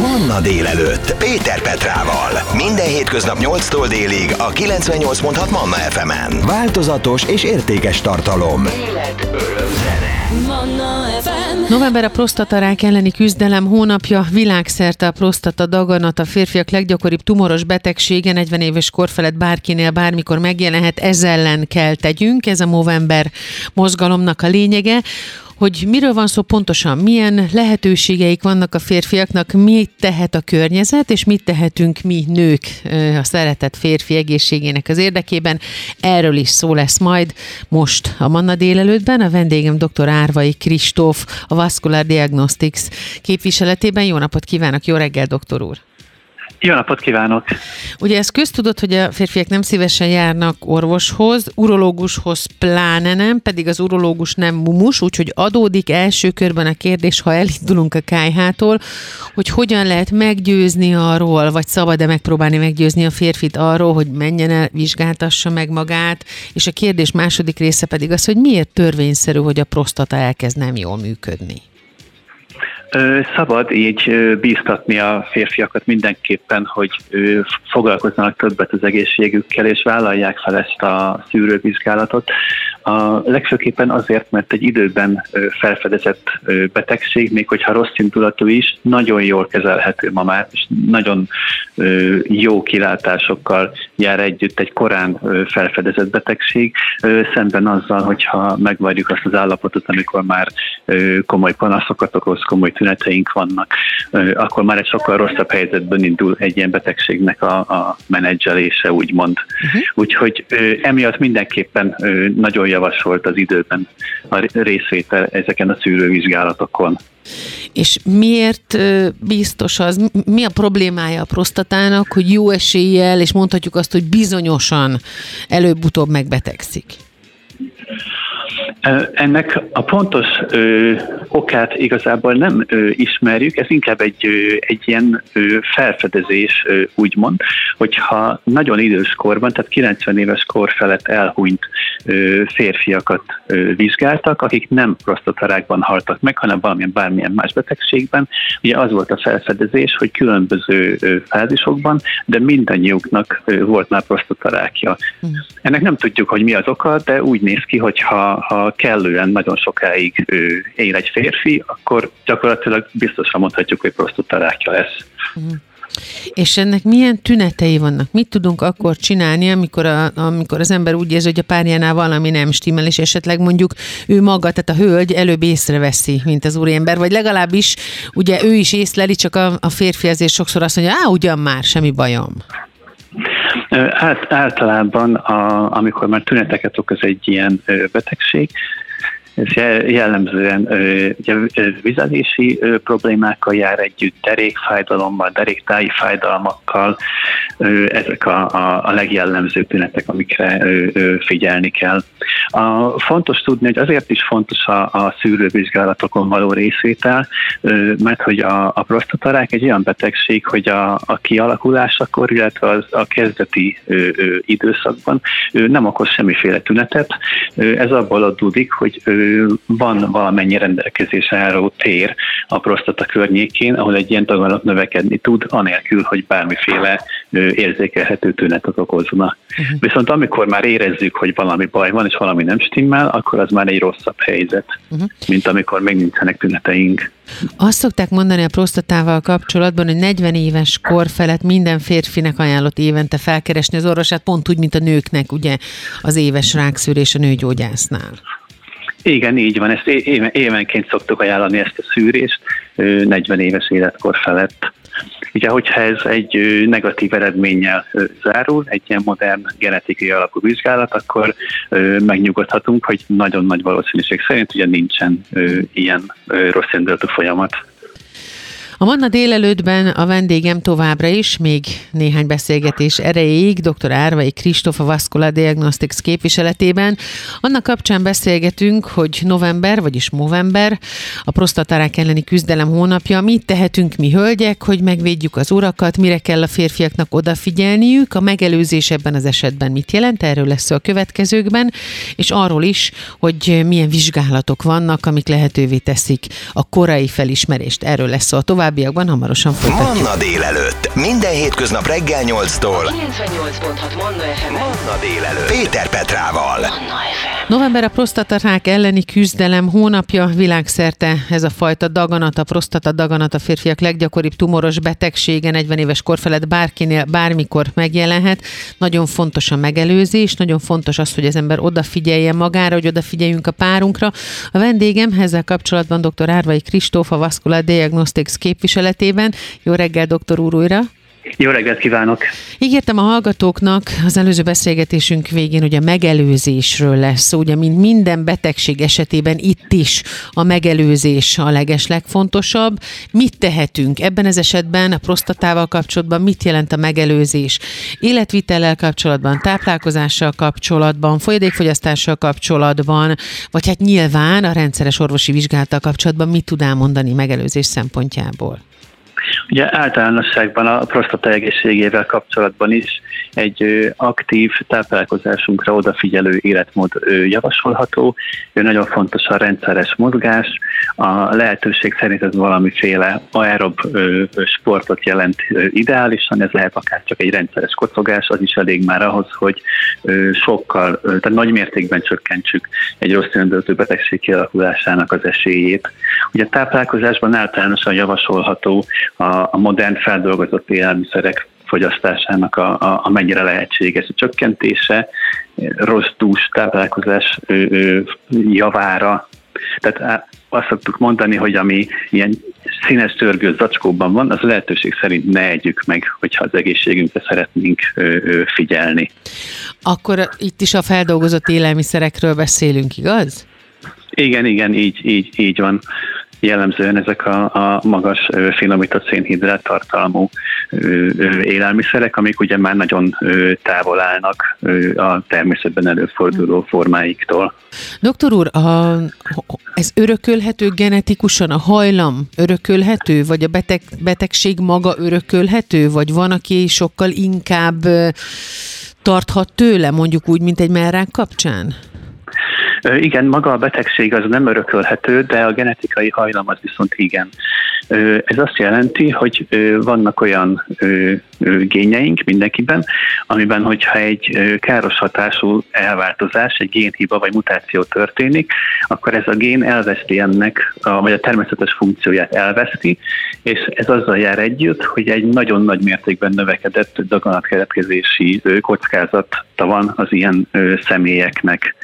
Manna délelőtt Péter Petrával. Minden hétköznap 8-tól délig a 98.6 Manna FM-en. Változatos és értékes tartalom. November a prostatarák elleni küzdelem hónapja, világszerte a prostata daganat. A férfiak leggyakoribb tumoros betegsége, 40 éves kor felett bárkinél bármikor megjelenhet, ez ellen kell tegyünk, ez a Movember mozgalomnak a lényege hogy miről van szó pontosan, milyen lehetőségeik vannak a férfiaknak, mit tehet a környezet, és mit tehetünk mi nők a szeretett férfi egészségének az érdekében. Erről is szó lesz majd most a Manna délelőttben. A vendégem dr. Árvai Kristóf, a Vascular Diagnostics képviseletében. Jó napot kívánok, jó reggel, doktor úr! Jó napot kívánok! Ugye ez köztudott, hogy a férfiak nem szívesen járnak orvoshoz, urológushoz pláne nem, pedig az urológus nem mumus, úgyhogy adódik első körben a kérdés, ha elindulunk a kájhától, hogy hogyan lehet meggyőzni arról, vagy szabad-e megpróbálni meggyőzni a férfit arról, hogy menjen el, vizsgáltassa meg magát, és a kérdés második része pedig az, hogy miért törvényszerű, hogy a prostata elkezd nem jól működni. Szabad így bíztatni a férfiakat mindenképpen, hogy foglalkozzanak többet az egészségükkel, és vállalják fel ezt a szűrővizsgálatot. A legfőképpen azért, mert egy időben felfedezett betegség, még hogyha rossz indulatú is, nagyon jól kezelhető ma már, és nagyon jó kilátásokkal jár együtt egy korán felfedezett betegség, szemben azzal, hogyha megvárjuk azt az állapotot, amikor már komoly panaszokat okoz, komoly tüneteink vannak, akkor már egy sokkal rosszabb helyzetben indul egy ilyen betegségnek a, a menedzselése, úgymond. Uh-huh. Úgyhogy emiatt mindenképpen nagyon javasolt az időben a részvétel ezeken a szűrővizsgálatokon. És miért biztos az, mi a problémája a prostatának, hogy jó eséllyel, és mondhatjuk azt, hogy bizonyosan előbb-utóbb megbetegszik? Ennek a pontos ö, okát igazából nem ö, ismerjük, ez inkább egy, ö, egy ilyen ö, felfedezés, ö, úgymond, hogyha nagyon idős korban, tehát 90 éves kor felett elhunyt ö, férfiakat ö, vizsgáltak, akik nem prostatarákban haltak meg, hanem valamilyen bármilyen más betegségben. Ugye az volt a felfedezés, hogy különböző ö, fázisokban, de mindannyiuknak ö, volt már prostatarákja. Mm. Ennek nem tudjuk, hogy mi az oka, de úgy néz ki, hogy ha, ha kellően nagyon sokáig ő, él egy férfi, akkor gyakorlatilag biztosan mondhatjuk, hogy prostatarákja lesz. Uh-huh. És ennek milyen tünetei vannak? Mit tudunk akkor csinálni, amikor, a, amikor az ember úgy érzi, hogy a párjánál valami nem stimmel, és esetleg mondjuk ő maga, tehát a hölgy előbb észreveszi, mint az úriember, vagy legalábbis ugye ő is észleli, csak a, a férfi ezért sokszor azt mondja, á, ugyan már, semmi bajom. Át, általában, a, amikor már tüneteket okoz egy ilyen betegség, ez jellemzően ugye, vizelési problémákkal jár együtt, derékfájdalommal, deréktáji fájdalmakkal, ezek a, a, a legjellemzőbb tünetek, amikre figyelni kell. A, fontos tudni, hogy azért is fontos a, a szűrővizsgálatokon való részvétel, mert hogy a, a prostatarák egy olyan betegség, hogy a, a kialakulásakor, illetve az, a kezdeti ö, ö, időszakban ő nem okoz semmiféle tünetet. Ez abból adódik, hogy van valamennyi rendelkezésre álló tér a prostata környékén, ahol egy ilyen tagállat növekedni tud, anélkül, hogy bármiféle érzékelhető tünetet okozna. Uh-huh. Viszont amikor már érezzük, hogy valami baj van, és valami nem stimmel, akkor az már egy rosszabb helyzet, uh-huh. mint amikor még nincsenek tüneteink. Azt szokták mondani a prostatával kapcsolatban, hogy 40 éves kor felett minden férfinek ajánlott évente felkeresni az orvosát, pont úgy, mint a nőknek ugye az éves rákszűrés a nőgyógyásznál. Igen, így van. Ezt évenként szoktuk ajánlani ezt a szűrést 40 éves életkor felett. Ugye, hogyha ez egy negatív eredménnyel zárul, egy ilyen modern genetikai alapú vizsgálat, akkor megnyugodhatunk, hogy nagyon nagy valószínűség szerint ugye nincsen ilyen rossz indulatú folyamat. A Manna délelőttben a vendégem továbbra is, még néhány beszélgetés erejéig, dr. Árvai Kristóf a Vascular Diagnostics képviseletében. Annak kapcsán beszélgetünk, hogy november, vagyis november, a prostatarák elleni küzdelem hónapja. Mit tehetünk mi hölgyek, hogy megvédjük az urakat, mire kell a férfiaknak odafigyelniük, a megelőzés ebben az esetben mit jelent, erről lesz a következőkben, és arról is, hogy milyen vizsgálatok vannak, amik lehetővé teszik a korai felismerést. Erről lesz a továbbiakban, hamarosan folytatjuk. Manna délelőtt. Minden hétköznap reggel 8-tól. 98.6 Manna FM. Manna délelőtt. Péter Petrával. Manna FM. November a prostatarák elleni küzdelem hónapja világszerte. Ez a fajta daganat, a prostata daganat a férfiak leggyakoribb tumoros betegsége, 40 éves kor felett bárkinél bármikor megjelenhet. Nagyon fontos a megelőzés, nagyon fontos az, hogy az ember odafigyeljen magára, hogy odafigyeljünk a párunkra. A vendégem ezzel kapcsolatban dr. Árvai Kristóf, a Vascular Diagnostics képviseletében. Jó reggel, doktor úr újra! Jó reggelt kívánok! Ígértem a hallgatóknak az előző beszélgetésünk végén, hogy a megelőzésről lesz szó, ugye mint minden betegség esetében itt is a megelőzés a leges legfontosabb. Mit tehetünk ebben az esetben a prostatával kapcsolatban, mit jelent a megelőzés? Életvitellel kapcsolatban, táplálkozással kapcsolatban, folyadékfogyasztással kapcsolatban, vagy hát nyilván a rendszeres orvosi vizsgálattal kapcsolatban mit tud elmondani megelőzés szempontjából? Ugye általánosságban a prostata egészségével kapcsolatban is egy aktív táplálkozásunkra odafigyelő életmód javasolható. Nagyon fontos a rendszeres mozgás. A lehetőség szerint ez valamiféle aerob sportot jelent ideálisan, ez lehet akár csak egy rendszeres kocogás, az is elég már ahhoz, hogy sokkal, tehát nagy mértékben csökkentsük egy rossz öndöltő betegség kialakulásának az esélyét. Ugye a táplálkozásban általánosan javasolható a modern feldolgozott élelmiszerek fogyasztásának a, a, a mennyire lehetséges a csökkentése, rossz dús táplálkozás ö, ö, javára. Tehát azt szoktuk mondani, hogy ami ilyen színes törgő zacskóban van, az lehetőség szerint ne együk meg, hogyha az egészségünkre szeretnénk figyelni. Akkor itt is a feldolgozott élelmiszerekről beszélünk, igaz? Igen, igen, így, így, így van jellemzően ezek a, a magas finomított szénhidrát tartalmú élelmiszerek, amik ugye már nagyon távol állnak a természetben előforduló formáiktól. Doktor úr, a, ez örökölhető genetikusan, a hajlam örökölhető, vagy a beteg, betegség maga örökölhető, vagy van, aki sokkal inkább tarthat tőle, mondjuk úgy, mint egy merrák kapcsán? Igen, maga a betegség az nem örökölhető, de a genetikai hajlam az viszont igen. Ez azt jelenti, hogy vannak olyan gényeink mindenkiben, amiben, hogyha egy káros hatású elváltozás, egy génhiba vagy mutáció történik, akkor ez a gén elveszti ennek, vagy a természetes funkcióját elveszti, és ez azzal jár együtt, hogy egy nagyon nagy mértékben növekedett daganatkeletkezési kockázata van az ilyen személyeknek.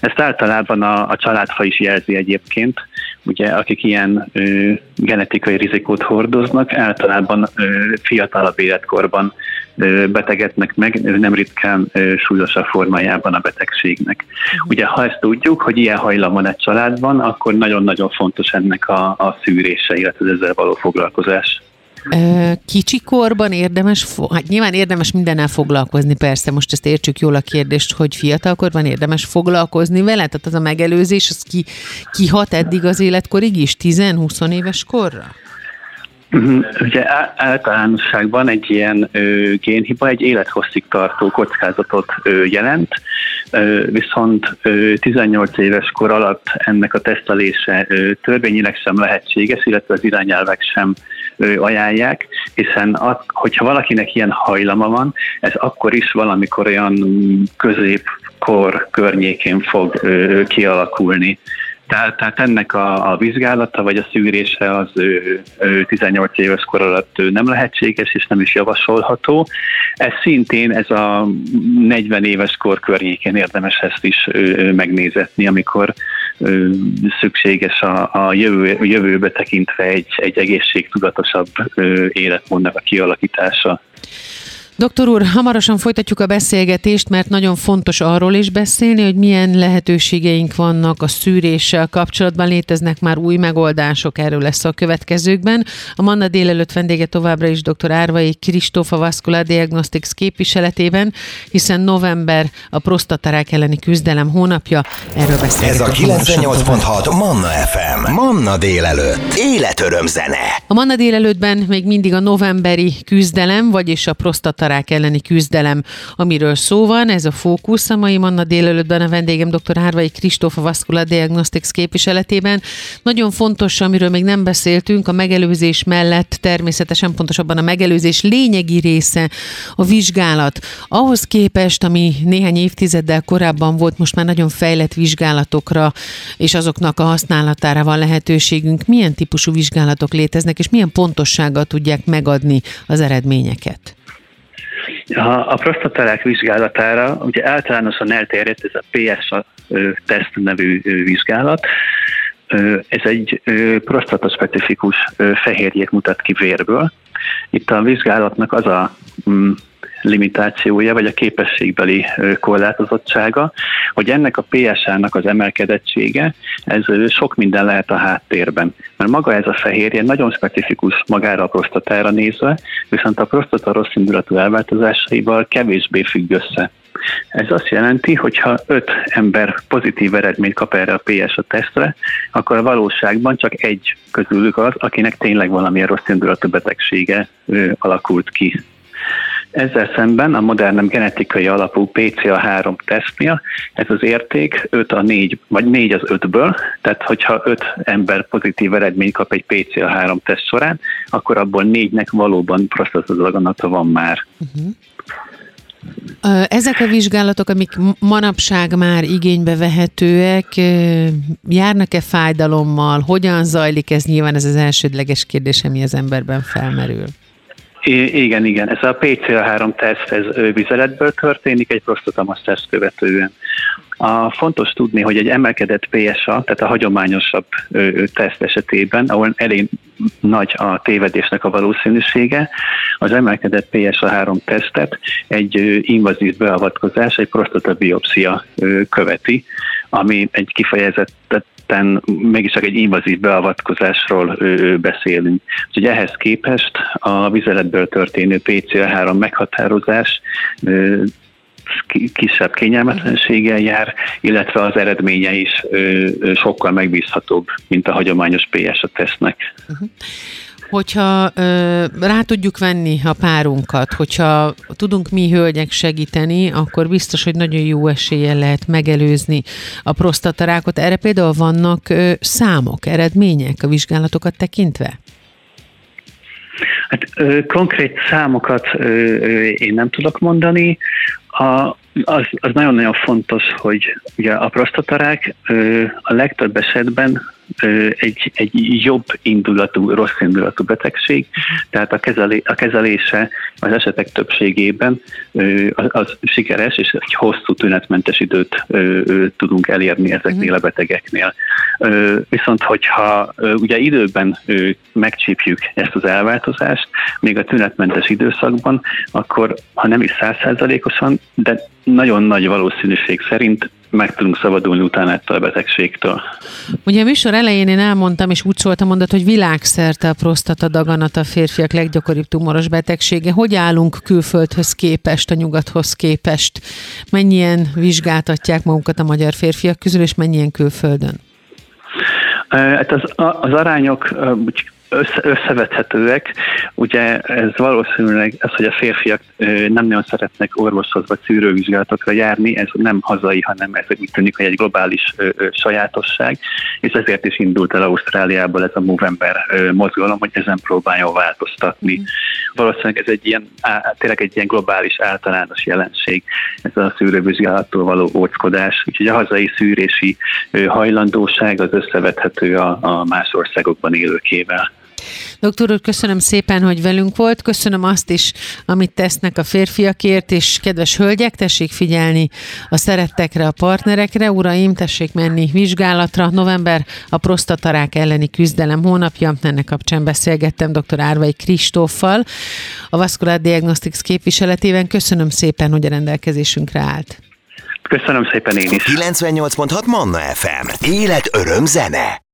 Ezt általában a, a családfa is jelzi egyébként, ugye akik ilyen ö, genetikai rizikót hordoznak, általában ö, fiatalabb életkorban ö, betegednek meg, nem ritkán ö, súlyosabb formájában a betegségnek. Ugye ha ezt tudjuk, hogy ilyen hajlam van egy családban, akkor nagyon-nagyon fontos ennek a, a szűrése, illetve ezzel való foglalkozás. Kicsi korban érdemes, hát nyilván érdemes mindennel foglalkozni, persze, most ezt értsük jól a kérdést, hogy fiatalkorban érdemes foglalkozni vele, tehát az a megelőzés, az ki, kihat eddig az életkorig is, 10-20 éves korra? Mhm. Ugye általánosságban egy ilyen ö, génhiba egy élethosszig tartó kockázatot ö, jelent, ö, viszont ö, 18 éves kor alatt ennek a tesztelése ö, törvényileg sem lehetséges, illetve az irányelvek sem ajánlják, hiszen a, hogyha valakinek ilyen hajlama van, ez akkor is valamikor olyan középkor környékén fog kialakulni. Tehát, tehát ennek a, a vizsgálata vagy a szűrése az ő, ő 18 éves kor alatt nem lehetséges és nem is javasolható. Ez szintén ez a 40 éves kor környékén érdemes ezt is ő, megnézetni, amikor szükséges a, a jövő, jövőbe tekintve egy, egy egészségtudatosabb életmódnak a kialakítása. Doktor úr, hamarosan folytatjuk a beszélgetést, mert nagyon fontos arról is beszélni, hogy milyen lehetőségeink vannak a szűréssel kapcsolatban. Léteznek már új megoldások, erről lesz a következőkben. A Manna délelőtt vendége továbbra is dr. Árvai Kristófa Vascular Diagnostics képviseletében, hiszen november a prostatarák elleni küzdelem hónapja. Erről beszélünk. Ez a 98.6 Manna FM. Manna délelőtt. Életöröm zene. A Manna délelőttben még mindig a novemberi küzdelem, vagyis a prostatarák elleni küzdelem, amiről szó van. Ez a fókusz a mai Manna délelőttben a vendégem dr. Árvai Kristófa Vascular Diagnostics képviseletében. Nagyon fontos, amiről még nem beszéltünk, a megelőzés mellett természetesen pontosabban a megelőzés lényegi része a vizsgálat. Ahhoz képest, ami néhány évtizeddel korábban volt, most már nagyon fejlett vizsgálatokra és azoknak a használatára van lehetőségünk. Milyen típusú vizsgálatok léteznek, és milyen pontossággal tudják megadni az eredményeket? A, a prostatarák vizsgálatára ugye általánosan elterjedt ez a PSA teszt nevű vizsgálat. Ez egy prostataspecifikus fehérjét mutat ki vérből. Itt a vizsgálatnak az a mm, limitációja, vagy a képességbeli korlátozottsága, hogy ennek a PSA-nak az emelkedettsége, ez sok minden lehet a háttérben. Mert maga ez a fehérje nagyon specifikus magára a prostatára nézve, viszont a prostata rossz indulatú elváltozásaival kevésbé függ össze. Ez azt jelenti, hogy ha öt ember pozitív eredményt kap erre a PSA tesztre, akkor a valóságban csak egy közülük az, akinek tényleg valamilyen rossz indulatú betegsége alakult ki. Ezzel szemben a modernebb genetikai alapú PCA3 tesztnél ez az érték 5 a 4, vagy 4 az 5-ből, tehát hogyha 5 ember pozitív eredményt kap egy PCA3 teszt során, akkor abból 4-nek valóban prostatadaganata van már. Uh-huh. Ezek a vizsgálatok, amik manapság már igénybe vehetőek, járnak-e fájdalommal? Hogyan zajlik ez? Nyilván ez az elsődleges kérdés, ami az emberben felmerül. I- igen, igen. Ez a PCA3 teszt, ez vizeletből történik, egy prostatamaz teszt követően. A fontos tudni, hogy egy emelkedett PSA, tehát a hagyományosabb ö, teszt esetében, ahol elég nagy a tévedésnek a valószínűsége, az emelkedett PSA3 tesztet egy ö, invazív beavatkozás, egy prostatabiopszia ö, követi, ami egy kifejezetten mégis csak egy invazív beavatkozásról beszélünk. Úgyhogy ehhez képest a vizeletből történő PCA3 meghatározás kisebb kényelmetlenséggel jár, illetve az eredménye is sokkal megbízhatóbb, mint a hagyományos PSA tesznek. Uh-huh. Hogyha ö, rá tudjuk venni a párunkat, hogyha tudunk mi hölgyek segíteni, akkor biztos, hogy nagyon jó eséllyel lehet megelőzni a prostatarákot. Erre például vannak ö, számok, eredmények a vizsgálatokat tekintve? Hát ö, konkrét számokat ö, ö, én nem tudok mondani. A, az, az nagyon-nagyon fontos, hogy ugye a prostatarák ö, a legtöbb esetben egy, egy jobb indulatú, rossz indulatú betegség, tehát a, kezelé, a kezelése az esetek többségében az, az sikeres, és egy hosszú tünetmentes időt tudunk elérni ezeknél a betegeknél. Viszont, hogyha ugye időben megcsípjük ezt az elváltozást, még a tünetmentes időszakban, akkor ha nem is százszázalékosan, de nagyon nagy valószínűség szerint meg tudunk szabadulni utána ettől a betegségtől. Ugye a műsor elején én elmondtam, és úgy szóltam mondat, hogy világszerte a prostata daganat a férfiak leggyakoribb tumoros betegsége. Hogy állunk külföldhöz képest, a nyugathoz képest? Mennyien vizsgáltatják magukat a magyar férfiak közül, és mennyien külföldön? Hát az, az arányok össze, összevethetőek. Ugye ez valószínűleg ez, hogy a férfiak nem nagyon szeretnek orvoshoz vagy szűrővizsgálatokra járni, ez nem hazai, hanem ez úgy tűnik, hogy egy globális sajátosság, és ezért is indult el Ausztráliából ez a Movember mozgalom, hogy ezen próbálja változtatni. Mm. Valószínűleg ez egy ilyen, tényleg egy ilyen globális általános jelenség, ez a szűrővizsgálattól való óckodás, úgyhogy a hazai szűrési hajlandóság az összevethető a, a más országokban élőkével. Doktor úr, köszönöm szépen, hogy velünk volt. Köszönöm azt is, amit tesznek a férfiakért, és kedves hölgyek, tessék figyelni a szerettekre, a partnerekre. Uraim, tessék menni vizsgálatra. November a prostatarák elleni küzdelem hónapja. Ennek kapcsán beszélgettem dr. Árvai Kristóffal, a Vascular Diagnostics képviseletében. Köszönöm szépen, hogy a rendelkezésünkre állt. Köszönöm szépen én is. 98.6 Manna FM. Élet, öröm, zene.